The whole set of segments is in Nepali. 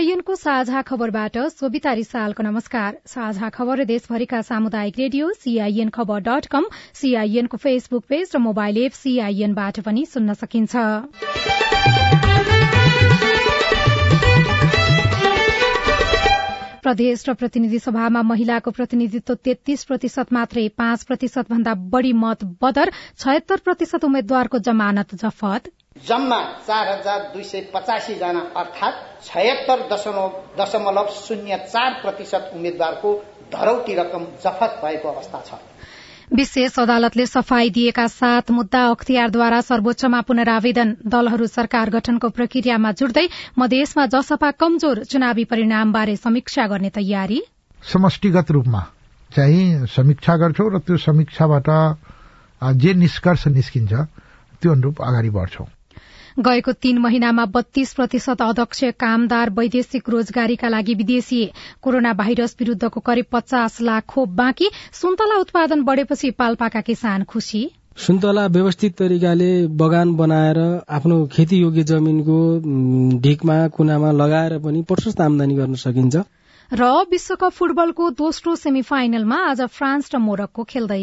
सीआईएनको साझा खबरबाट सोभिता रिसालको नमस्कार। साझा खबर देशभरिका सामुदायिक रेडियो सीआईएन खबर डट कम सीआईएनको फेसबुक पेज र मोबाइल एप सीआईएनबाट पनि सुन्न सकिन्छ। प्रदेश र प्रतिनिधि सभामा महिलाको प्रतिनिधित्व तेत्तीस प्रतिशत मात्रै पाँच प्रतिशत भन्दा बढ़ी मत बदर छयत्तर प्रतिशत उम्मेद्वारको जमानत जफत। जम्मा चार हजार दुई सय पचासी जना अर्थात छयत्तर दशमलव शून्य चार प्रतिशत उम्मेद्वारको धरौटी रकम जफत भएको अवस्था छ। विशेष अदालतले सफाई दिएका सात मुद्दा अख्तियारद्वारा सर्वोच्चमा पुनरावेदन। दलहरू सरकार गठनको प्रक्रियामा जुट्दै मधेसमा जसपा कमजोर चुनावी परिणामबारे समीक्षा गर्ने तयारी। समष्टिगत रूपमा चाहिँ समीक्षा गर्छौ र त्यो समीक्षाबाट जे निष्कर्ष निस्किन्छ त्यो अनुरूप अगाडि बढ्छौं। गएको तीन महिनामा बत्तीस प्रतिशत अध्यक्ष कामदार वैदेशिक रोजगारीका लागि विदेशी। कोरोना भाइरस विरूद्धको करिब पचास लाख खोप बाँकी। सुन्तला उत्पादन बढ़ेपछि पाल्पाका किसान खुशी। सुन्तला व्यवस्थित तरिकाले बगान बनाएर आफ्नो खेती योग्य जमिनको ढिकमा कुनामा लगाएर पनि प्रशस्त आमदानी गर्न सकिन्छ। र विश्वकप फुटबलको दोस्रो सेमी फाइनलमा आज फ्रान्स र मोरक्को खेल्दै।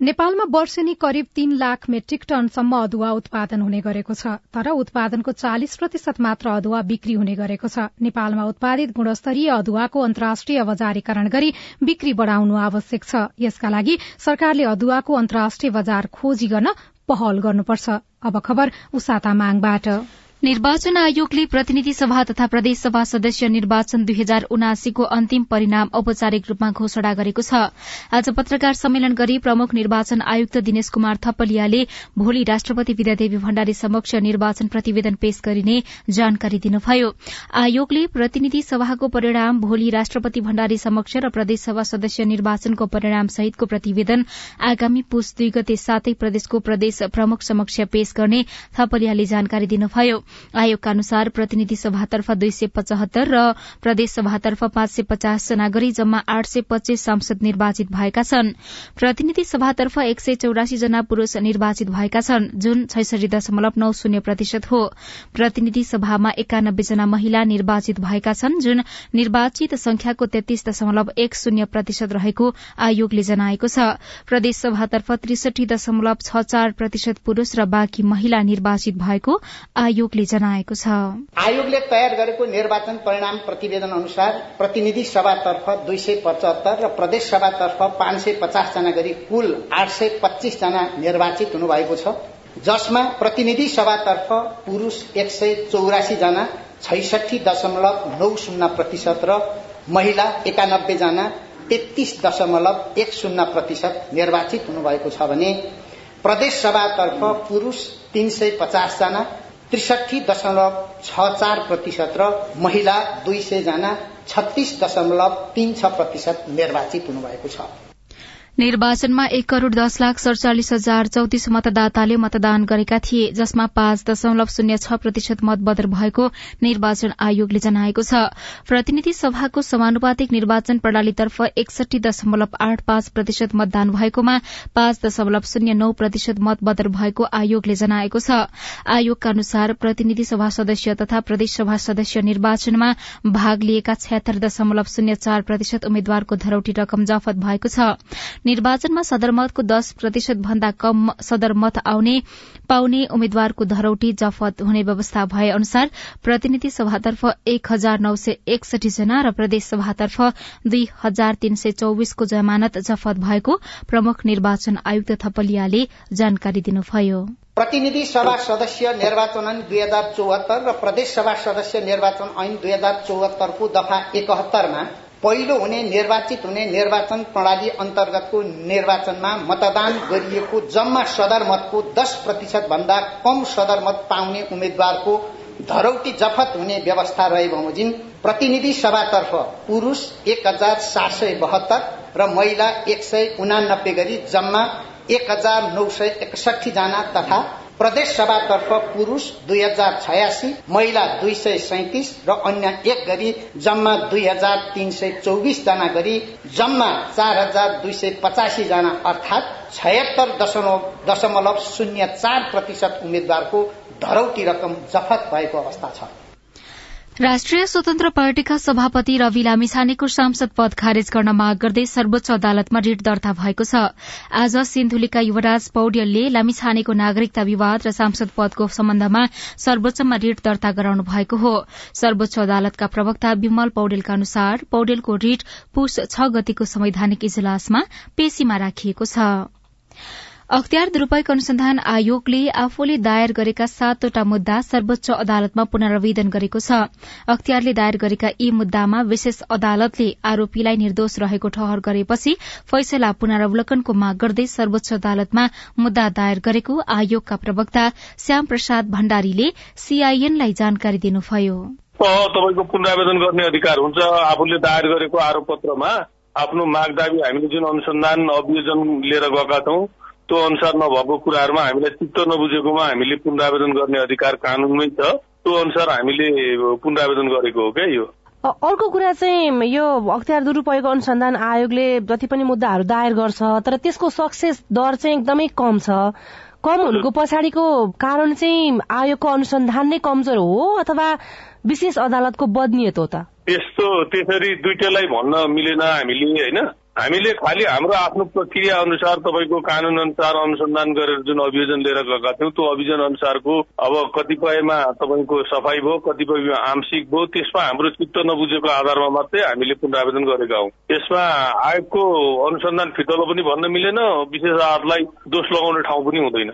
नेपालमा वर्षेनी करिब तीन लाख मेट्रिक टनसम्म अदुवा उत्पादन हुने गरेको छ तर उत्पादनको चालिस प्रतिशत मात्र अदुवा बिक्री हुने गरेको छ। नेपालमा उत्पादित गुणस्तरीय अदुवाको अन्तर्राष्ट्रिय बजारीकरण गरी बिक्री बढ़ाउनु आवश्यक छ। यसका लागि सरकारले अदुवाको अन्तर्राष्ट्रिय बजार खोजी गर्न पहल गर्नुपर्छ। अब खबर उसाता निर्वाचन आयोगले प्रतिनिधि सभा तथा प्रदेशसभा सदस्य निर्वाचन दुई हजार उनासीको अन्तिम परिणाम औपचारिक रूपमा घोषणा गरेको छ। आज पत्रकार सम्मेलन गरी प्रमुख निर्वाचन आयुक्त दिनेश कुमार थपलियाले भोलि राष्ट्रपति विद्यादेवी भण्डारी समक्ष निर्वाचन प्रतिवेदन पेश गरिने जानकारी दिनुभयो। आयोगले प्रतिनिधि सभाको परिणाम भोलि राष्ट्रपति भण्डारी समक्ष र प्रदेशसभा सदस्य निर्वाचनको परिणाम सहितको प्रतिवेदन आगामी पुष दुई गते सातै प्रदेशको प्रदेश प्रमुख समक्ष पेश गर्ने थपलियाले जानकारी दिनुभयो। आयोगका अनुसार प्रतिनिधि सभातर्फ दुई सय पचहत्तर र प्रदेश सभातर्फ पाँच सय पचास जना गरी जम्मा आठ सय पच्चीस सांसद निर्वाचित भएका छन्। प्रतिनिधि सभातर्फ एक सय चौरासी जना पुरूष निर्वाचित भएका छन् जुन छैसठी दशमलव नौ शून्य प्रतिशत हो। प्रतिनिधि सभामा एकानब्बे जना महिला निर्वाचित भएका छन् जुन निर्वाचित संख्याको तेत्तीस दशमलव एक शून्य प्रतिशत रहेको आयोगले जनाएको छ। प्रदेश सभातर्फ त्रिसठी दशमलव छ चार प्रतिशत पुरूष र बाँकी महिला निर्वाचित भएको आयोगले आयोगले जनाएको छ। आयोगले तयार गरेको निर्वाचन परिणाम प्रतिवेदन अनुसार प्रतिनिधि सभातर्फ दुई सय पचहत्तर र प्रदेश सभातर्फ पाँच सय पचास जना गरी कुल आठ सय पच्चीस जना निर्वाचित हुनुभएको छ जसमा प्रतिनिधि सभातर्फ पुरूष एक सय चौरासी जना छैसठी दशमलव नौ शून्य प्रतिशत र महिला एकानब्बे जना तेत्तीस दशमलव एक शून्य प्रतिशत निर्वाचित हुनुभएको छ भने प्रदेश सभातर्फ पुरूष तीन सय पचास जना त्रिसठी दशमलव छ चार प्रतिशत र महिला दुई सय जना छत्तीस दशमलव तीन छ प्रतिशत निर्वाचित हुनुभएको छ। निर्वाचनमा एक करोड़ दस लाख सड़चालिस हजार चौतिस मतदाताले मतदान गरेका थिए जसमा पाँच दशमलव शून्य छ प्रतिशत मतबदर भएको निर्वाचन आयोगले जनाएको छ। प्रतिनिधि सभाको समानुपातिक निर्वाचन प्रणालीतर्फ एकसठी दशमलव आठ पाँच प्रतिशत मतदान भएकोमा पाँच दशमलव शून्य नौ प्रतिशत मतबदर भएको आयोगले जनाएको छ। आयोगका अनुसार प्रतिनिधि सभा सदस्य तथा प्रदेशसभा सदस्य निर्वाचनमा भाग लिएका छयत्तर दशमलव शून्य चार प्रतिशत उम्मेद्वारको धरौटी रकम जफत भएको छ। निर्वाचनमा सदरमतको दश प्रतिशत भन्दा कम सदरमत आउने पाउने उम्मेद्वारको धरौटी जफत हुने व्यवस्था भए अनुसार प्रतिनिधि सभातर्फ एक हजार नौ सय एकसठी जना र प्रदेश सभातर्फ दुई हजार तीन सय चौविसको जमानत जफत भएको प्रमुख निर्वाचन आयुक्त थपलियाले जानकारी दिनुभयो। प्रतिनिधि सभा सदस्य निर्वाचन ऐन दुई हजार चौहत्तर र प्रदेश सभा सदस्य निर्वाचन ऐन दुई हजार चौहत्तरको दफा एकहत्तरमा पहिलो हुने निर्वाचित हुने निर्वाचन प्रणाली अन्तर्गतको निर्वाचनमा मतदान गरिएको जम्मा सदरमतको दश प्रतिशत भन्दा कम सदरमत पाउने उम्मेद्वारको धरौटी जफत हुने व्यवस्था रहे बमोजिम प्रतिनिधि सभातर्फ पुरूष एक हजार सात सय बहत्तर र महिला एक सय उनानब्बे गरी जम्मा एक हजार नौ सय एकसठी जना तथा प्रदेश सभातर्फ पुरूष दुई हजार छयासी महिला दुई सय सैतिस र अन्य एक गरी जम्मा दुई हजार तीन सय चौबिस जना गरी जम्मा चार हजार दुई सय पचासी जना अर्थात छयत्तर दशमलव शून्य चार प्रतिशत उम्मेद्वारको धरौटी रकम जफत भएको अवस्था छ। राष्ट्रिय स्वतन्त्र पार्टीका सभापति रवि लामिछानेको सांसद पद खारेज गर्न माग गर्दै सर्वोच्च अदालतमा रिट दर्ता भएको छ। आज सिन्धुलीका युवराज पौड्यलले लामिछानेको नागरिकता विवाद र सांसद पदको सम्बन्धमा सर्वोच्चमा रिट दर्ता गराउनु भएको हो। सर्वोच्च अदालतका प्रवक्ता विमल पौडेलका अनुसार पौडेलको रिट पुष छ गतिको संवैधानिक इजलासमा पेशीमा राखिएको छ। अख्तियार दुरूपयोग अनुसन्धान आयोगले आफूले दायर गरेका सातवटा मुद्दा सर्वोच्च अदालतमा पुनरावेदन गरेको छ। अख्तियारले दायर गरेका यी मुद्दामा विशेष अदालतले आरोपीलाई निर्दोष रहेको ठहर गरेपछि फैसला पुनरावलोकनको माग गर्दै सर्वोच्च अदालतमा मुद्दा दायर गरेको आयोगका प्रवक्ता श्याम प्रसाद भण्डारीले सीआईएनलाई जानकारी दिनुभयो। तपाईँको पुनरावेदन गर्ने अधिकार हुन्छ। आफूले दायर गरेको आरोप पत्रमा आफ्नो माग दावी हामीले जुन अनुसन्धान अभियोजन लिएर गएका छौं त्यो अनुसार नभएको कुराहरूमा हामीलाई चित्त नबुझेकोमा हामीले पुनरावेदन गर्ने अधिकार कानूनमै छ। त्यो अनुसार हामीले पुनरावेदन गरेको हो क्या यो। अर्को कुरा चाहिँ यो अख्तियार दुरूपयोग अनुसन्धान आयोगले जति पनि मुद्दाहरू दायर गर्छ तर त्यसको सक्सेस दर चाहिँ एकदमै कम छ। कम हुनुको पछाडिको कारण चाहिँ आयोगको अनुसन्धान नै कमजोर हो अथवा विशेष अदालतको बदनियत हो त? यस्तो त्यसरी दुइटैलाई भन्न मिलेन हामीले होइन? हामीले खालि हाम्रो आफ्नो प्रक्रिया अनुसार तपाईँको कानून अनुसार अनुसन्धान गरेर जुन अभियोजन लिएर गएका थियौँ त्यो अभियोजन अनुसारको अब कतिपयमा तपाईँको सफाई भयो कतिपय आंशिक भयो त्यसमा हाम्रो चित्त नबुझेको आधारमा मात्रै हामीले पुनरावेदन गरेका हौँ। यसमा आयोगको अनुसन्धान फितलो पनि भन्न मिलेन विशेष अदालतलाई दोष लगाउने ठाउँ पनि हुँदैन।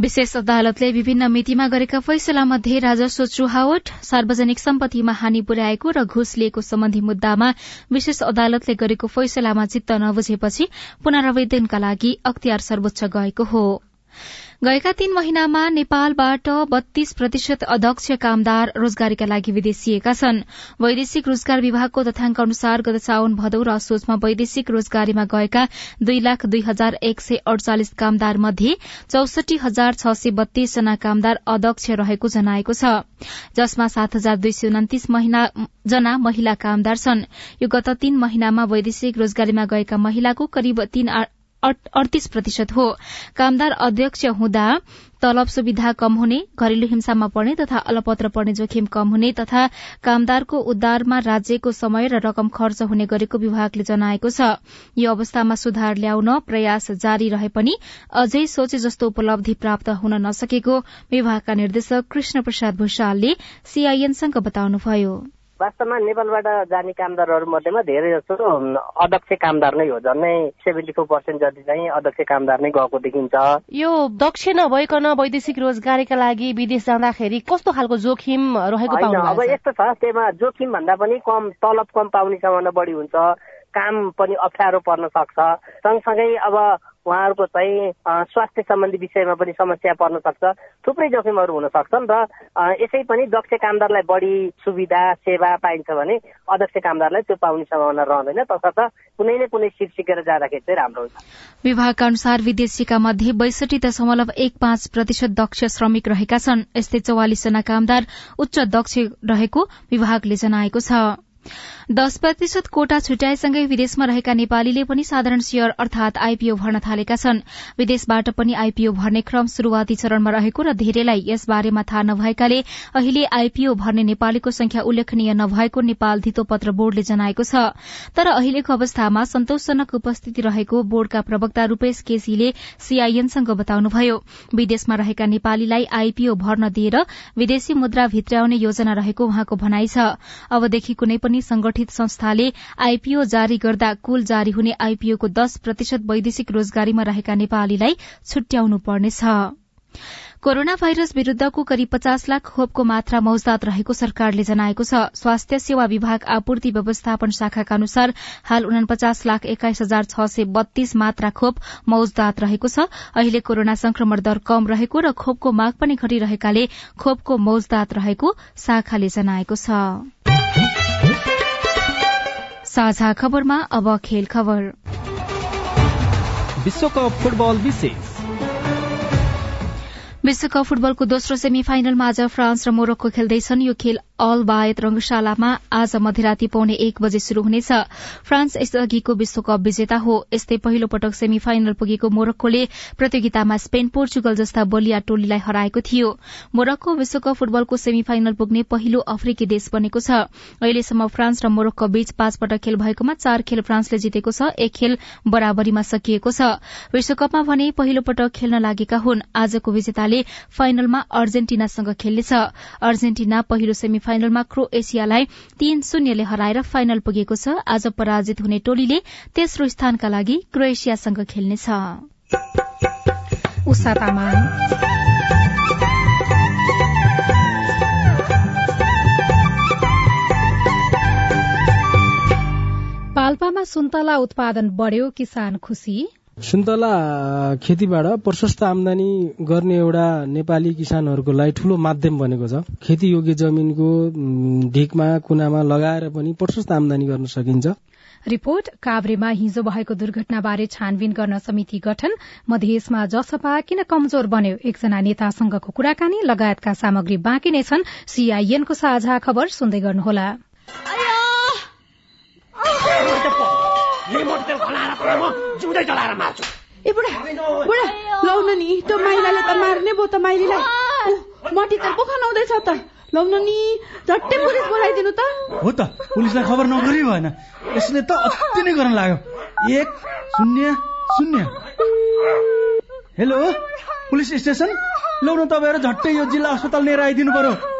विशेष अदालतले विभिन्न मितिमा गरेका फैसलामध्ये राजस्व चुहावट सार्वजनिक सम्पत्तिमा हानि पुर्याएको र घुस लिएको सम्बन्धी मुद्दामा विशेष अदालतले गरेको फैसलामा चित्त नबुझेपछि पुनरावेदनका लागि अख्तियार सर्वोच्च गएको हो। गएका तीन महिनामा नेपालबाट बत्तीस प्रतिशत अध्यक्ष कामदार रोजगारीका लागि विदेशिएका छन्। वैदेशिक रोजगार विभागको तथ्याङ्क अनुसार गत साउन भदौ र असोजमा वैदेशिक रोजगारीमा गएका दुई लाख दुई हजार एक सय अडचालिस कामदार मध्ये चौसठी हजार छ सय बत्तीस जना कामदार अध्यक्ष रहेको जनाएको छ। जसमा सात हजार दुई सय उन्तिस जना महिला कामदार छन्। यो गत तीन महिनामा वैदेशिक रोजगारीमा गएका महिलाको करिब तीन अडतीस प्रतिशत हो। कामदार अध्यक्ष हुँदा तलब सुविधा कम हुने घरेलु हिंसामा पर्ने तथा अलपत्र पर्ने जोखिम कम हुने तथा कामदारको उद्धारमा राज्यको समय र रकम खर्च हुने गरेको विभागले जनाएको छ। यो अवस्थामा सुधार ल्याउन प्रयास जारी रहे पनि अझै सोचे जस्तो उपलब्धि प्राप्त हुन नसकेको विभागका निर्देशक कृष्ण प्रसाद भूषालले सीआईएनसँग बताउनुभयो। वास्तवमा नेपालबाट जाने कामदारहरू मध्येमा धेरै जस्तो अध्यक्ष कामदार नै हो झन्नै सेभेन्टी फोर पर्सेन्ट जति चाहिँ अध्यक्ष कामदार नै गएको देखिन्छ। यो दक्ष नभइकन वैदेशिक रोजगारीका लागि विदेश जाँदाखेरि कस्तो खालको जोखिम रहेको अब यस्तो छ त्यसमा जोखिम भन्दा पनि कम तलब कम पाउने सम्भावना बढी हुन्छ। काम पनि अप्ठ्यारो पर्न सक्छ। सँगसँगै अब उहाँहरूको चाहिँ स्वास्थ्य सम्बन्धी विषयमा पनि समस्या पर्न सक्छ। थुप्रै जोखिमहरू हुन सक्छन् र यसै पनि दक्ष कामदारलाई बढी सुविधा सेवा पाइन्छ भने अध्यक्ष कामदारलाई त्यो पाउने सम्भावना रहँदैन। तसर्थ कुनै न कुनै सिट सिकेर जाँदाखेरि चाहिँ राम्रो हुन्छ। विभागका अनुसार विदेशीका मध्ये बैसठी दशमलव एक पाँच प्रतिशत दक्ष श्रमिक रहेका छन्। यस्तै चौवालिस जना कामदार उच्च दक्ष रहेको विभागले जनाएको छ। दश प्रतिशत कोटा छुट्याएसँगै विदेशमा रहेका नेपालीले पनि साधारण शेयर अर्थात आईपीओ भर्न थालेका छन्। विदेशबाट पनि आईपीओ भर्ने क्रम शुरूआती चरणमा रहेको र धेरैलाई यस बारेमा थाहा नभएकाले अहिले आईपीओ भर्ने नेपालीको संख्या उल्लेखनीय नभएको नेपाल धितोपत्र बोर्डले जनाएको छ। तर अहिलेको अवस्थामा सन्तोषजनक उपस्थिति रहेको बोर्डका प्रवक्ता रूपेश केसीले सीआईएनसँग बताउनुभयो। विदेशमा रहेका नेपालीलाई आईपीओ भर्न दिएर विदेशी मुद्रा भित्राउने योजना रहेको उहाँको भनाइ छ। अबदेखि कुनै संगठित संस्थाले आईपीओ जारी गर्दा कुल जारी हुने आईपीओको दश प्रतिशत वैदेशिक रोजगारीमा रहेका नेपालीलाई छुट्याउनु पर्नेछ। कोरोना भाइरस विरूद्धको करिब पचास लाख खोपको मात्रा मौजदात रहेको सरकारले जनाएको छ। स्वास्थ्य सेवा विभाग आपूर्ति व्यवस्थापन शाखाका अनुसार हाल उनापचास लाख एक्काइस हजार छ सय बत्तीस मात्रा खोप मौजदात रहेको छ। अहिले कोरोना संक्रमण दर कम रहेको र खोपको माग पनि घटिरहेकाले खोपको मौजदात रहेको शाखाले जनाएको छ। साझा खबरमा अब खेल खबर। विश्वकप फुटबल विशेष। विश्वकप फुटबलको दोस्रो सेमी फाइनलमा आज फ्रान्स र मोरक्को खेल्दैछन्। यो खेल अल बायत रंगशालामा आज मध्यराती पाउने एक बजे शुरू हुनेछ। फ्रान्स यसअघिको विश्वकप विजेता हो। यस्तै पहिलो पटक सेमी फाइनल पुगेको मोरक्कोले प्रतियोगितामा स्पेन पोर्चुगल जस्ता बलिया टोलीलाई हराएको थियो। मोरक्को विश्वकप फुटबलको सेमी फाइनल पुग्ने पहिलो अफ्रिकी देश बनेको छ। अहिलेसम्म फ्रान्स र मोरक्को बीच पाँच पटक खेल भएकोमा चार खेल फ्रान्सले जितेको छ। एक खेल बराबरीमा सकिएको छ। विश्वकपमा भने पहिलो पटक खेल्न लागेका हुन्। आजको विजेताले फाइनलमा अर्जेन्टिनासँग खेल्नेछ। अर्जेन्टिना पहिलो सेमी फाइनलमा क्रोएसियालाई तीन शून्यले हराएर फाइनल पुगेको छ। आज पराजित हुने टोलीले तेस्रो स्थानका लागि क्रोएसियासँग खेल्नेछ। पाल्पामा सुन्तला उत्पादन बढ़्यो किसान खुशी सुन्तला खेतीबाट प्रशस्त आमदानी गर्ने एउटा नेपाली किसानहरूको लागि ठूलो माध्यम बनेको छ। खेती योग्य जमिनको ढिकमा कुनामा लगाएर पनि प्रशस्त आमदानी गर्न सकिन्छ। रिपोर्ट काभ्रेमा हिजो भएको दुर्घटनाबारे छानबिन गर्न समिति गठन मधेसमा जसपा किन कमजोर बन्यो एकजना नेतासँगको कुराकानी लगायतका सामग्री बाँकी नै छन्। सीआईएनको साझा खबर सुन्दै गर्नुहोला। जिउँदै जलाएर मार्छु। ए बुढा बुढा लौ नि त्यो माइलाले त मार्ने भयो त माइलीलाई। मटी त पो खनाउँदैछ त। लौ नि झट्टै पुलिस बोलाइदिनु त। हो त पुलिसलाई खबर नगरी भएन यसले त अति नै गर्न लाग्यो। एक शून्य शून्य। Hello police station? लौ न तपाईँहरू झट्टै यो जिल्ला अस्पताल लिएर आइदिनु पर्यो।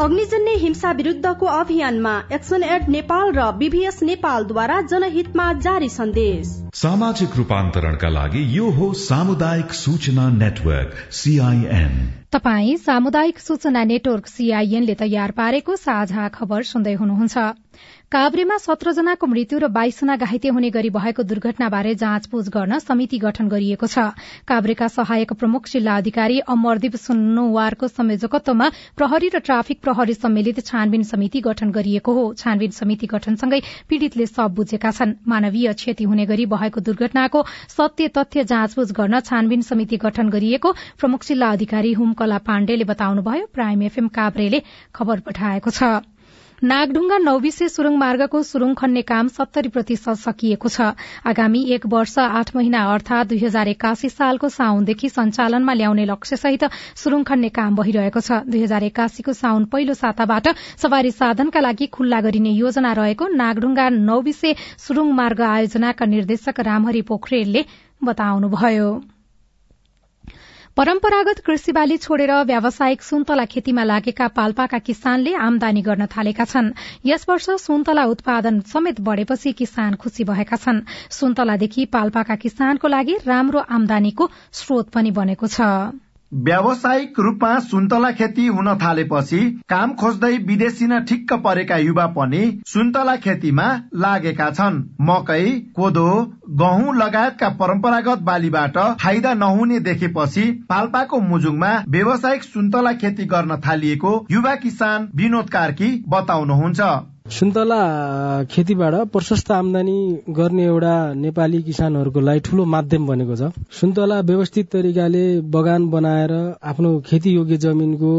अग्निजन्य हिंसा विरूद्धको अभियानमा एक्सन एड नेपाल र बीभीएस नेपालद्वारा जनहितमा जारी सन्देश। सामाजिक रूपान्तरणका लागि यो हो सामुदायिक सूचना नेटवर्क सीआईएन तपाई सामुदायिक सूचना नेटवर्क सीआईएनले तयार पारेको साझा खबर सुन्दै हुनुहुन्छ। काभ्रेमा सत्र जनाको मृत्यु र बाइसजना घाइते हुने गरी भएको दुर्घटनाबारे जाँचबुझ गर्न समिति गठन गरिएको छ। काभ्रेका सहायक प्रमुख जिल्ला अधिकारी अमरदीप सुन्नुवारको संयोजकत्वमा प्रहरी र ट्राफिक प्रहरी सम्मिलित छानबिन समिति गठन गरिएको हो। छानबिन समिति गठनसँगै पीड़ितले सब बुझेका छन्। मानवीय क्षति हुने गरी भएको दुर्घटनाको सत्य तथ्य जाँचबुझ गर्न छानबिन समिति गठन गरिएको प्रमुख जिल्ला अधिकारी हुमकला पाण्डेले बताउनुभयो। प्राइम एफएम काभ्रेले खबर पठाएको छ। नागढुङ्गा नौबिसे सुरुङ मार्गको सुरुङ खन्ने काम सत्तरी प्रतिशत सकिएको छ। आगामी एक वर्ष आठ महिना अर्थात दुई हजार एकासी सालको साउनदेखि सञ्चालनमा ल्याउने लक्ष्यसहित सुरुङ खन्ने काम भइरहेको छ। दुई हजार एकासीको साउन पहिलो साताबाट सवारी साधनका लागि खुल्ला गरिने योजना रहेको नागढुङ्गा नौबिसे सुरुङ मार्ग आयोजनाका निर्देशक रामहरि पोखरेलले बताउनुभयो। परम्परागत कृषि बाली छोडेर व्यावसायिक सुन्तला खेतीमा लागेका पाल्पाका किसानले आमदानी गर्न थालेका छन्। यस वर्ष सुन्तला उत्पादन समेत बढ़ेपछि किसान खुशी भएका छन्। सुन्तलादेखि पाल्पाका किसानको लागि राम्रो आमदानीको स्रोत पनि बनेको छ। व्यावसायिक रूपमा सुन्तला खेती हुन थालेपछि काम खोज्दै विदेशी न ठिक्क परेका युवा पनि सुन्तला खेतीमा लागेका छन्। मकै कोदो गहुँ लगायतका परम्परागत बालीबाट फाइदा नहुने देखेपछि पाल्पाको मुजुङमा व्यावसायिक सुन्तला खेती गर्न थालिएको युवा किसान विनोद कार्की बताउनुहुन्छ। सुन्तला खेतीबाट प्रशस्त आमदानी गर्ने एउटा नेपाली किसानहरूको लागि ठूलो माध्यम बनेको छ। सुन्तला व्यवस्थित तरिकाले बगान बनाएर आफ्नो खेती योग्य जमिनको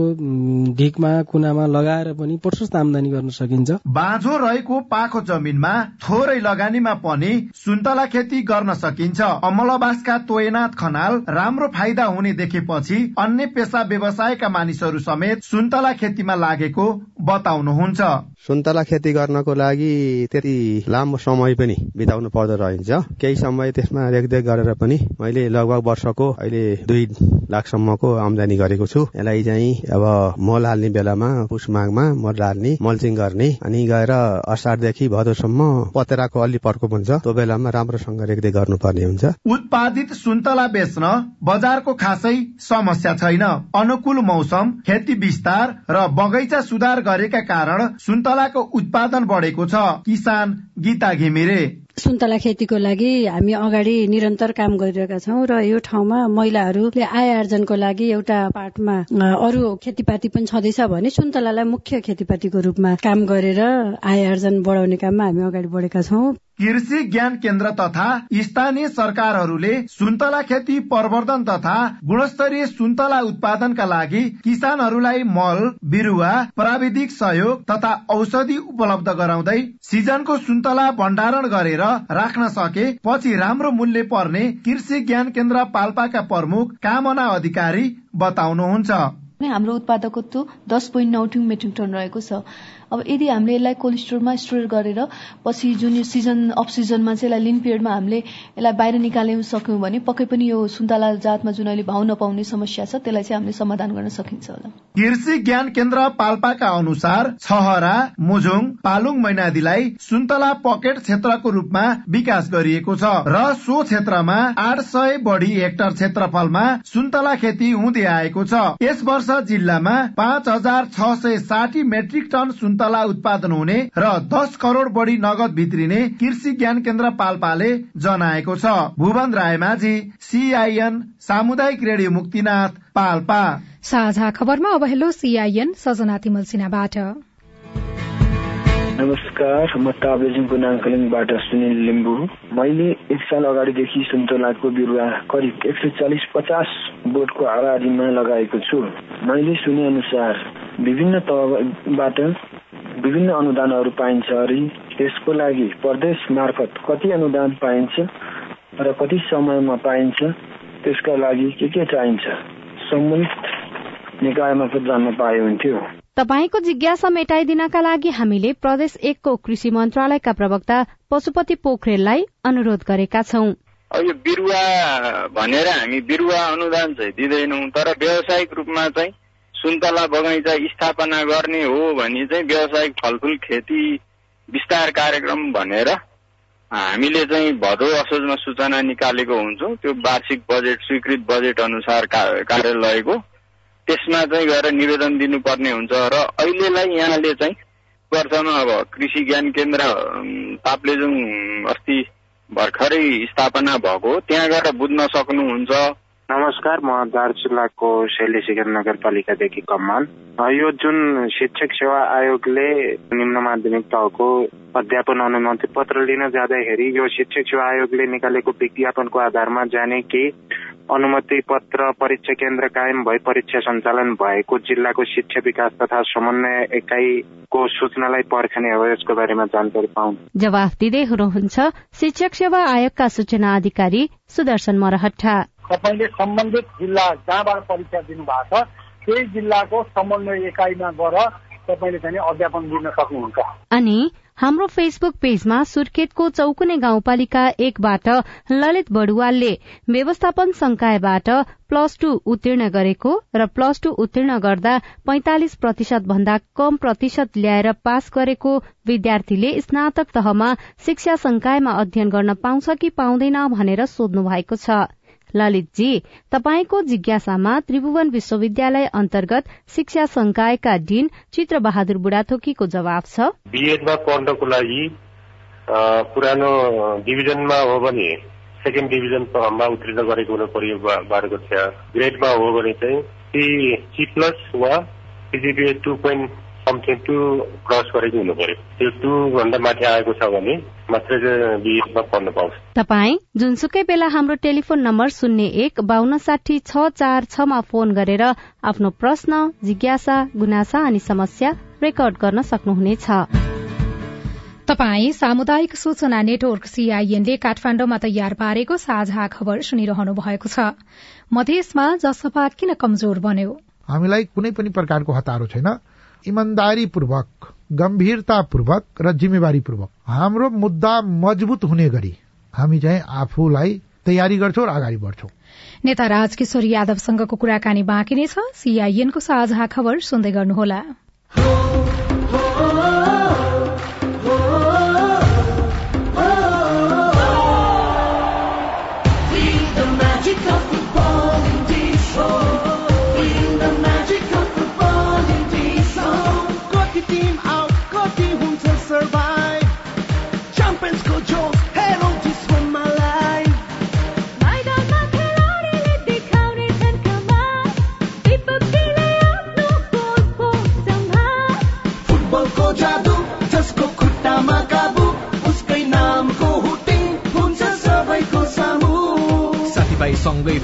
ढिकमा कुनामा लगाएर पनि प्रशस्त आमदानी गर्न सकिन्छ। बाँझो रहेको पाखो जमिनमा थोरै लगानीमा पनि सुन्तला खेती गर्न सकिन्छ। अमलबासका तोयनाथ खनाल राम्रो फाइदा हुने देखेपछि अन्य पेसा व्यवसायका मानिसहरू समेत सुन्तला खेतीमा लागेको बताउनुहुन्छ। सुन्तला खेती गर्नको लागि त्यति लामो समय पनि बिताउनु पर्दो रहन्छ। केही समय त्यसमा रेखदेख गरेर पनि मैले लगभग वर्षको अहिले दुई लाखसम्मको आमदानी गरेको छु। यसलाई चाहिँ अब मल हाल्ने बेलामा पुस माघमा मल हाल्ने मल्चिङ गर्ने अनि गएर असारदेखि भदौसम्म पतेराको अलि पर्को हुन्छ। त्यो बेलामा राम्रोसँग रेखदेख गर्नुपर्ने हुन्छ। उत्पादित सुन्तला बेच्न बजारको खासै समस्या छैन। अनुकूल मौसम खेती विस्तार र बगैँचा सुधार गरेका कारण सुन्तलाको उत्पादन बढेको छ। किसान गीता घिमिरे। सुन्तला खेतीको लागि हामी अगाडि निरन्तर काम गरिरहेका छौँ र यो ठाउँमा महिलाहरूले आय आर्जनको लागि एउटा पार्टमा अरू खेतीपाती पनि छँदैछ भने सुन्तलालाई मुख्य खेतीपातीको रूपमा काम गरेर आय आर्जन बढाउने काममा हामी अगाडि बढेका छौँ। कृषि ज्ञान केन्द्र तथा स्थानीय सरकारहरूले सुन्तला खेती प्रवर्धन तथा गुणस्तरीय सुन्तला उत्पादनका लागि किसानहरूलाई मल बिरुवा प्राविधिक सहयोग तथा औषधि उपलब्ध गराउँदै सिजनको सुन्तला भण्डारण गरेर राख्न सके पछि राम्रो मूल्य पर्ने कृषि ज्ञान केन्द्र पाल्पाका प्रमुख कामना अधिकारी बताउनुहुन्छ। हाम्रो उत्पादकत्व दस पोइन्ट नौ मेट्रिक टन रहेको छ। अब यदि हामीले यसलाई कोल्ड स्टोर गरेर पछि जुन यो सिजन अफ सिजनमा चाहिँ यसलाई लिन पिरियडमा हामीले यसलाई बाहिर निकाल्न सक्यौँ भने पक्कै पनि यो सुन्तला जातमा जुन अहिले भाउ नपाउने समस्या छ त्यसलाई चाहिँ हामीले समाधान गर्न सकिन्छ होला। कृषि ज्ञान केन्द्र पाल्पाका अनुसार छहरा मुजुङ पालुङ मैनादीलाई सुन्तला पकेट क्षेत्रको रूपमा विकास गरिएको छ र सो क्षेत्रमा आठ सय बढ़ी हेक्टर क्षेत्रफलमा सुन्तला खेती हुँदै आएको छ। यस वर्ष जिल्लामा पाँच हजार छ सय साठी मेट्रिक टन उत्पादन हुने र दस करोड़ बढ़ी नगद भित्रिने कृषि ज्ञान केन्द्र पाल्पाले जनाएको छ। भुवन रायमाझी सीआईएन सामुदायिक रेडियो मुक्तिनाथ पाल्पा। साझा खबरमा अब सीआईएन सजना तिमल नमस्कार म ताबेजिङको नाङकलिङबाट सुनिल लिम्बू। मैले एक साल अगाडिदेखि सुन्तलाको बिरुवा करिब एक सय चालिस पचास बोटको आबादीमा लगाएको छु। मैले सुने अनुसार विभिन्न तहबाट विभिन्न अनुदानहरू पाइन्छ अरे त्यसको लागि प्रदेश मार्फत कति अनुदान पाइन्छ र कति समयमा पाइन्छ त्यसका लागि के के चाहिन्छ? सम्बन्धित निकाय मार्फत जान्न पाए हुन्थ्यो। तपाईँको जिज्ञासा मेटाइदिनका लागि हामीले प्रदेश एकको कृषि मन्त्रालयका प्रवक्ता पशुपति पोखरेललाई अनुरोध गरेका छौं। यो बिरुवा भनेर हामी बिरुवा अनुदान चाहिँ दिँदैनौँ तर व्यावसायिक रूपमा चाहिँ सुन्तला बगैँचा स्थापना गर्ने हो भने चाहिँ व्यावसायिक फलफुल खेती विस्तार कार्यक्रम भनेर हामीले चाहिँ भदौ असोजमा सूचना निकालेको हुन्छौँ। त्यो वार्षिक बजेट स्वीकृत बजेट अनुसार कार्यालयको त्यसमा चाहिँ गएर निवेदन दिनुपर्ने हुन्छ र अहिलेलाई यहाँले चाहिँ वर्षमा अब कृषि ज्ञान केन्द्र ताप्लेजुङ अस्ति भर्खरै स्थापना भएको त्यहाँ गएर बुझ्न सक्नुहुन्छ। नमस्कार म दार्चुलाको शैली शिखर नगरपालिकादेखि कमान यो जुन शिक्षक सेवा आयोगले निम्न माध्यमिक तहको अध्यापन अनुमति पत्र लिन जाँदाखेरि यो शिक्षक सेवा आयोगले निकालेको विज्ञापनको आधारमा जाने कि अनुमति पत्र परीक्षा केन्द्र कायम भई परीक्षा सञ्चालन भएको जिल्लाको शिक्षा विकास तथा समन्वय एकाइको सूचनालाई पर्खने हो यसको बारेमा जानकारी पाउनु जवाफ दिँदै हुनुहुन्छ शिक्षक सेवा आयोगका सूचना अधिकारी सुदर्शन मरहट्टा। तपाईँले सम्बन्धित जिल्ला जहाँबाट परीक्षा दिनुभएको छ त्यही जिल्लाको समन्वय एकाइमा गएर तपाईँले चाहिँ अध्यापन दिन सक्नुहुन्छ। अनि हाम्रो फेसबुक पेजमा सुर्खेतको चौकुने गाउँपालिका एकबाट ललित बडुवालले व्यवस्थापन संकायबाट प्लस टू उत्तीर्ण गरेको र प्लस टू उत्तीर्ण गर्दा पैंतालिस प्रतिशत भन्दा कम प्रतिशत ल्याएर पास गरेको विद्यार्थीले स्नातक तहमा शिक्षा संकायमा अध्ययन गर्न पाउँछ कि पाउँदैन भनेर सोध्नु भएको छ। ललितजी तपाईँको जिज्ञासामा त्रिभुवन विश्वविद्यालय अन्तर्गत शिक्षा संकायका डिन चित्र बहादुर बुढाथोकीको जवाब छ। बिएडमा पढ्नको लागि पुरानो डिभिजनमा हो भने सेकेन्ड डिभिजनमा उत्तीर्ण गरेको हुनु पर्यो बाह्र कक्षा ग्रेडमा हो भने चाहिँ सी प्लस वा CGPA two point something two cross गरेको हुनु पर्यो त्यो टू भन्दा माथि आएको छ भने मात्रै बिएडमा पढ्न पाउँछ तपाईँ जुनसुकै बेला हाम्रो टेलिफोन नम्बर शून्य एक बान्न साठी छ चार छमा फोन गरेर आफ्नो प्रश्न जिज्ञासा गुनासा अनि समस्या रेकर्ड गर्न सक्नुहुनेछ। तपाई सामुदायिक सूचना नेटवर्क सीआईएनले काठमाण्डुमा तयार पारेको साझा खबर सुनिरहनु भएको छ। मधेसमा जसपा किन कमजोर बन्यो? हामीलाई कुनै पनि प्रकारको हतारो छैन। इमान्दारीपूर्वक गम्भीरतापूर्वक र जिम्मेवारीपूर्वक हाम्रो मुद्दा मजबुत हुने गरी हामी चाहिँ आफूलाई तयारी गर्छौँ र अगाडि बढ्छौं। नेता राजकिशोर यादवसँगको कुराकानी बाँकी नै छ। सीआईएनको साझा खबर सुन्दै गर्नुहोला।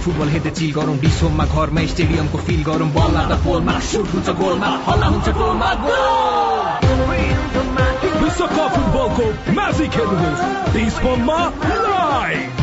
फुटबल हेर्दै चिल गरौँ डिसोममा घरमा स्टेडियमको फिल गरौँ। बल त पोलमा सुट हुन्छ गोलमा हल्ला हुन्छ गोलमा विश्वकप फुटबलको म्याजिक हेर्नुहोस्। डिसोममा लाइभ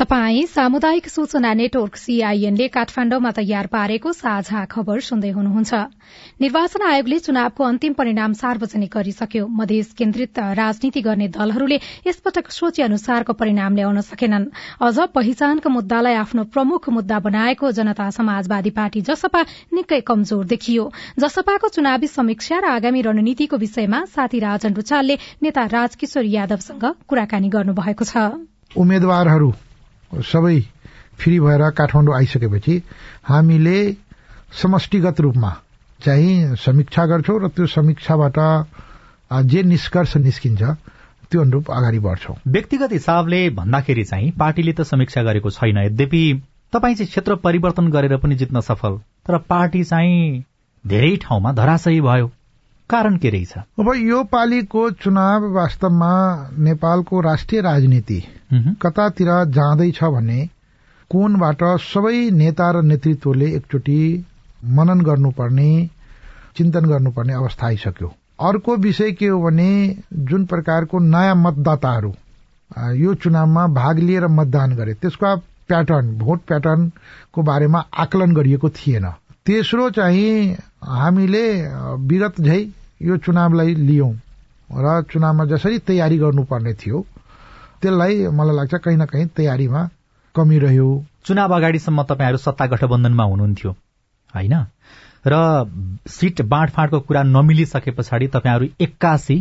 तपाई सामुदायिक सूचना नेटवर्क सीआईएनले काठमाण्डुमा तयार पारेको साझा खबर सुन्दै हुनुहुन्छ। निर्वाचन आयोगले चुनावको अन्तिम परिणाम सार्वजनिक गरिसक्यो। मधेस केन्द्रित राजनीति गर्ने दलहरूले यसपटक सोचे अनुसारको परिणाम ल्याउन सकेनन्। अझ पहिचानको मुद्दालाई आफ्नो प्रमुख मुद्दा बनाएको जनता समाजवादी पार्टी जसपा निकै कमजोर देखियो। जसपाको चुनावी समीक्षा र आगामी रणनीतिको विषयमा साथी राजन रुचालले नेता राजकिशोर यादवसँग कुराकानी गर्नुभएको छ। उम्मेद्वारहरू सबै फ्री भएर काठमाडौँ आइसकेपछि हामीले समष्टिगत रूपमा चाहिँ समीक्षा गर्छौँ र त्यो समीक्षाबाट जे निष्कर्ष निस्किन्छ त्यो अनुरूप अगाडि बढ्छौँ। व्यक्तिगत हिसाबले भन्दाखेरि चाहिँ पार्टीले त समीक्षा गरेको छैन। यद्यपि तपाईँ चाहिँ क्षेत्र परिवर्तन गरेर पनि जित्न सफल तर पार्टी चाहिँ धेरै ठाउँमा धराशयी भयो। कारण के रहेछ? अब यो पालिको चुनाव वास्तवमा नेपालको राष्ट्रिय राजनीति कतातिर जाँदैछ भन्ने कोणबाट सबै नेता र नेतृत्वले एकचोटि मनन गर्नुपर्ने चिन्तन गर्नुपर्ने अवस्था आइसक्यो। अर्को विषय के हो भने जुन प्रकारको नयाँ मतदाताहरू यो चुनावमा भाग लिएर मतदान गरे त्यसको प्याटर्न भोट प्याटर्नको बारेमा आकलन गरिएको थिएन। तेस्रो चाहिँ हामीले विगत झै यो चुनावलाई लियौं। र चुनावमा जसरी तयारी गर्नुपर्ने थियो त्यसलाई मलाई लाग्छ कहीँ न कहीँ तयारीमा कमी रह्यो। चुनाव अगाडिसम्म तपाईँहरू सत्ता गठबन्धनमा हुनुहुन्थ्यो होइन? र सिट बाँडफाँडको कुरा नमिलिसके पछाडि तपाईँहरू एक्कासी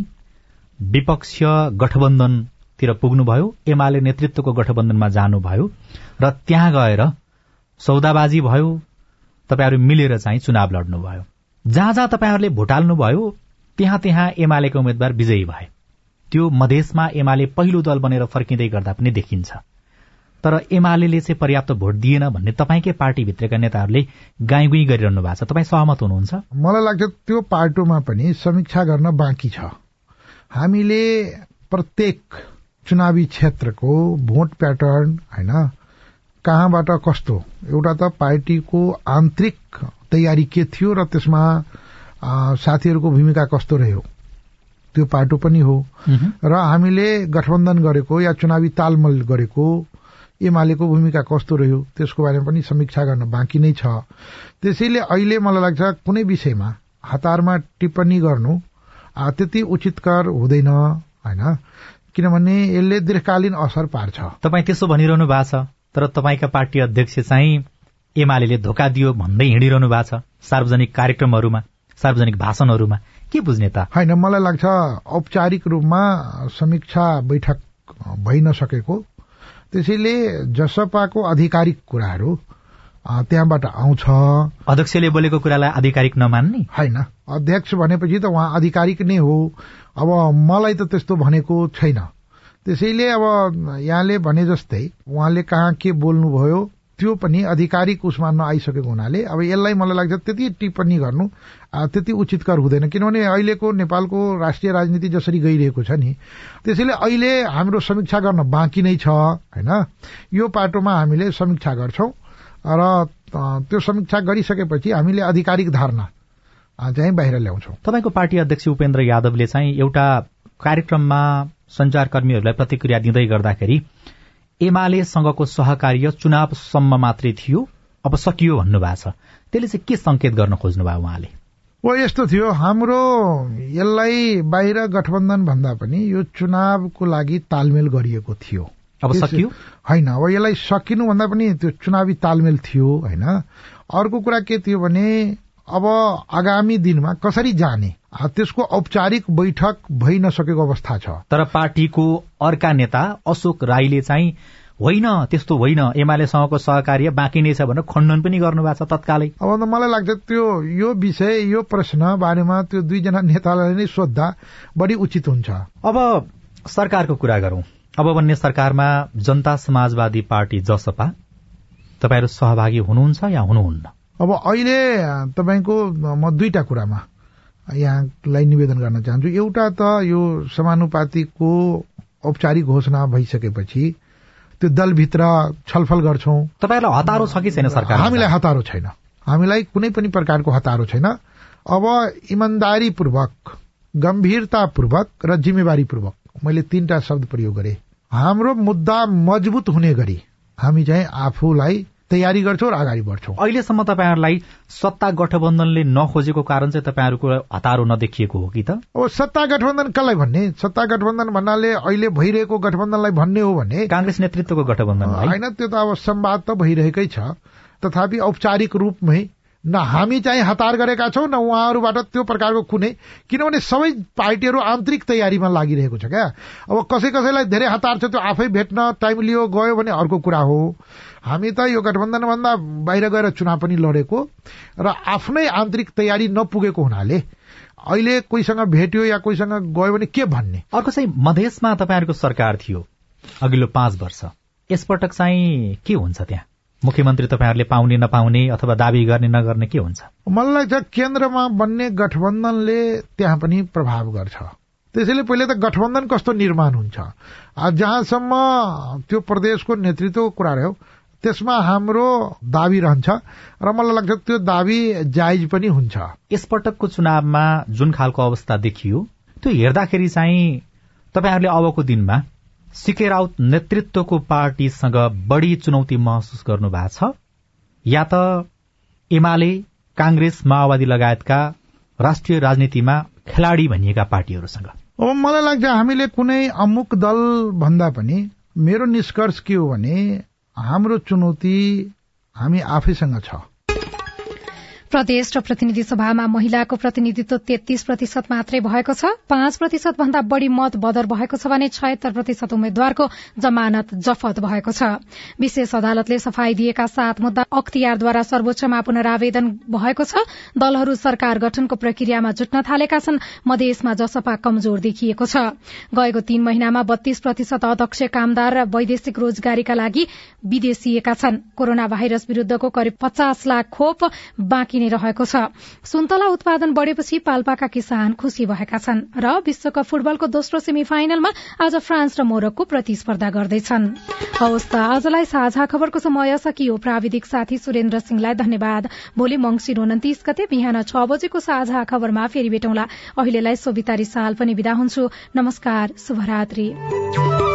विपक्षीय गठबन्धनतिर पुग्नुभयो एमाले नेतृत्वको गठबन्धनमा जानुभयो र त्यहाँ गएर सौदाबाजी भयो तपाईँहरू मिलेर चाहिँ चुनाव लड्नुभयो। जहाँ जहाँ तपाईँहरूले भोट हाल्नुभयो त्यहाँ त्यहाँ एमालेका उम्मेद्वार विजयी भए। त्यो मधेसमा एमाले पहिलो दल बनेर फर्किँदै गर्दा पनि देखिन्छ। तर एमाले चाहिँ पर्याप्त भोट दिएन भन्ने तपाईँकै पार्टीभित्रका नेताहरूले गाईगुई गरिरहनु भएको छ। तपाईँ सहमत हुनुहुन्छ? मलाई लाग्छ त्यो पार्टोमा पनि समीक्षा गर्न बाँकी छ। हामीले प्रत्येक चुनावी क्षेत्रको भोट प्याटर्न होइन कहाँबाट कस्तो एउटा त पार्टीको आन्तरिक तयारी के थियो र त्यसमा साथीहरूको भूमिका कस्तो रह्यो? त्यो पाटो पनि हो। र हामीले गठबन्धन गरेको या चुनावी तालमल गरेको एमालेको भूमिका कस्तो रह्यो त्यसको बारेमा पनि समीक्षा गर्न बाँकी नै छ। त्यसैले अहिले मलाई लाग्छ कुनै विषयमा हतारमा टिप्पणी गर्नु त्यति उचितकर हुँदैन होइन? किनभने यसले दीर्घकालीन असर पार्छ। तपाईँ त्यसो भनिरहनु भएको छ तर तपाईँका पार्टी अध्यक्ष चाहिँ एमाले धोका दियो भन्दै हिँडिरहनु भएको छ सार्वजनिक कार्यक्रमहरूमा। सार्वजनिक भाषणहरूमा? के बुझ्ने त? होइन मलाई लाग्छ औपचारिक रूपमा समीक्षा बैठक भइ नसकेको। त्यसैले जसपाको आधिकारिक कुराहरू त्यहाँबाट आउँछ। अध्यक्षले बोलेको कुरालाई आधिकारिक नमान्ने? होइन अध्यक्ष भनेपछि त उहाँ आधिकारिक नै हो। अब मलाई त त्यस्तो भनेको छैन। त्यसैले अब यहाँले भने जस्तै उहाँले कहाँ के बोल्नुभयो त्यो पनि आधिकारिक उसमा नआइसकेको हुनाले अब यसलाई मलाई लाग्छ त्यति टिप्पणी गर्नु त्यति उचितकर हुँदैन। किनभने अहिलेको नेपालको राष्ट्रिय राजनीति जसरी गइरहेको छ नि त्यसैले अहिले हाम्रो समीक्षा गर्न बाँकी नै छ होइन? यो पाटोमा हामीले समीक्षा गर्छौं र त्यो समीक्षा गरिसकेपछि हामीले आधिकारिक धारणा चाहिँ बाहिर ल्याउँछौ। तपाईँको पार्टी अध्यक्ष उपेन्द्र यादवले चाहिँ एउटा कार्यक्रममा संचारकर्मीहरूलाई प्रतिक्रिया दिँदै गर्दाखेरि एमालेसँगको सहकार्य चुनावसम्म मात्रै थियो। अब सकियो भन्नुभएको छ। त्यसले चाहिँ के संकेत गर्न खोज्नुभयो उहाँले? ओ यस्तो थियो हाम्रो यसलाई बाहिर गठबन्धन भन्दा पनि यो चुनावको लागि तालमेल गरिएको थियो। अब सकियो? होइन अब यसलाई सकिनु भन्दा पनि त्यो चुनावी तालमेल थियो होइन। अर्को कुरा के थियो भने अब आगामी दिनमा कसरी जाने? त्यसको औपचारिक बैठक भइ नसकेको अवस्था छ। तर पार्टीको अर्का नेता अशोक राईले चाहिँ होइन त्यस्तो होइन एमालेसँगको सहकार्य बाँकी नै छ भनेर खण्डन पनि गर्नुभएको छ तत्कालै। अब त मलाई लाग्छ त्यो यो विषय यो प्रश्न बारेमा त्यो दुईजना नेतालाई नै सोद्धा बढी उचित हुन्छ। अब सरकारको कुरा गरौं। अब बन्ने सरकारमा जनता समाजवादी पार्टी जसपा तपाईँहरू सहभागी हुनुहुन्छ या हुनुहुन्न? अब अहिले तपाईँको म दुईटा कुरामा यहाँलाई निवेदन गर्न चाहन्छु। एउटा त यो समानुपातिको औपचारिक घोषणा भइसकेपछि त्यो दलभित्र छलफल गर्छौ। तपाईँलाई हतारो छ कि छैन सरकार हामीलाई हतारो छैन। हामीलाई कुनै पनि प्रकारको हतारो छैन। अब इमान्दारीपूर्वक गम्भीरतापूर्वक र जिम्मेवारीपूर्वक मैले तीनटा शब्द प्रयोग गरे। हाम्रो मुद्दा मजबुत हुने गरी हामी चाहिँ आफूलाई तयारी गर्छौ र अगाडि बढ्छौ। अहिलेसम्म तपाईँहरूलाई सत्ता गठबन्धनले नखोजेको कारण चाहिँ तपाईँहरूको हतारो नदेखिएको हो कि त? अब सत्ता गठबन्धन कसलाई भन्ने? सत्ता गठबन्धन भन्नाले अहिले भइरहेको गठबन्धनलाई भन्ने हो भने कांग्रेस नेतृत्वको गठबन्धन होइन त्यो त अब संवाद त भइरहेकै छ। तथापि औपचारिक रूपमै न हामी चाहिँ हतार गरेका छौं न उहाँहरूबाट त्यो प्रकारको कुनै। किनभने सबै पार्टीहरू आन्तरिक तयारीमा लागिरहेको छ क्या। अब कसै कसैलाई धेरै हतार छ त्यो आफै भेट्न टाइम लियो गयो भने अर्को कुरा हो। हामी त यो गठबन्धनभन्दा बाहिर गएर चुनाव पनि लडेको र आफ्नै आन्तरिक तयारी नपुगेको हुनाले अहिले कोहीसँग भेट्यो या कोहीसँग गयो भने के भन्ने? अर्को चाहिँ मधेसमा तपाईँहरूको सरकार थियो अघिल्लो पाँच वर्ष। यसपटक चाहिँ के हुन्छ त्यहाँ? मुख्यमन्त्री तपाईँहरूले पाउने नपाउने अथवा दावी गर्ने नगर्ने के हुन्छ? मलाई लाग्छ केन्द्रमा बन्ने गठबन्धनले त्यहाँ पनि प्रभाव गर्छ। त्यसैले पहिले त गठबन्धन कस्तो निर्माण हुन्छ? जहाँसम्म त्यो प्रदेशको नेतृत्वको कुरा रह्यो त्यसमा हाम्रो दावी रहन्छ र मलाई लाग्छ त्यो दावी जायज पनि हुन्छ। यसपटकको चुनावमा जुन खालको अवस्था देखियो त्यो हेर्दाखेरि चाहिँ तपाईँहरूले अबको दिनमा सिके राउत नेतृत्वको पार्टीसँग बढ़ी चुनौती महसुस गर्नु भएको छ या त एमाले कांग्रेस माओवादी लगायतका राष्ट्रिय राजनीतिमा खेलाड़ी भनिएका पार्टीहरूसँग? अब मलाई लाग्छ हामीले कुनै अमुक दल भन्दा पनि मेरो निष्कर्ष के हो भने हाम्रो चुनौती हामी आफैसँग छ। प्रदेश र प्रतिनिधि सभामा महिलाको प्रतिनिधित्व तेत्तीस प्रतिशत मात्रै भएको छ। पाँच प्रतिशत भन्दा बढ़ी मत बदर भएको छ भने छयत्तर प्रतिशत उम्मेद्वारको जमानत जफत भएको छ। विशेष अदालतले सफाई दिएका सात मुद्दा अख्तियारद्वारा सर्वोच्चमा पुनरावेदन भएको छ। दलहरू सरकार गठनको प्रक्रियामा जुट्न थालेका छन्। मधेसमा जसपा कमजोर देखिएको छ। गएको तीन महिनामा बत्तीस प्रतिशत अध्यक्ष कामदार र वैदेशिक रोजगारीका लागि विदेशिएका छन्। कोरोना भाइरस विरूद्धको करिब पचास लाख खोप बाँकी नै रहेको छ। सुन्तला उत्पादन बढ़ेपछि पाल्पाका किसान खुशी भएका छन् र विश्वकप फुटबलको दोस्रो सेमी फाइनलमा आज फ्रान्स र मोरकको प्रतिस्पर्धा गर्दैछन्। हवस् त आजलाई साझा खबरको समय सकियो। प्राविधिक साथी सुरेन्द्र सिंहलाई धन्यवाद। भोलि मंगिर उन्तिस गते बिहान छ बजेको साझा खबरमा फेरि भेटौँला। अहिलेलाई सोभितारी साल पनि विदा हुन्छु। नमस्कार शुभरात्री।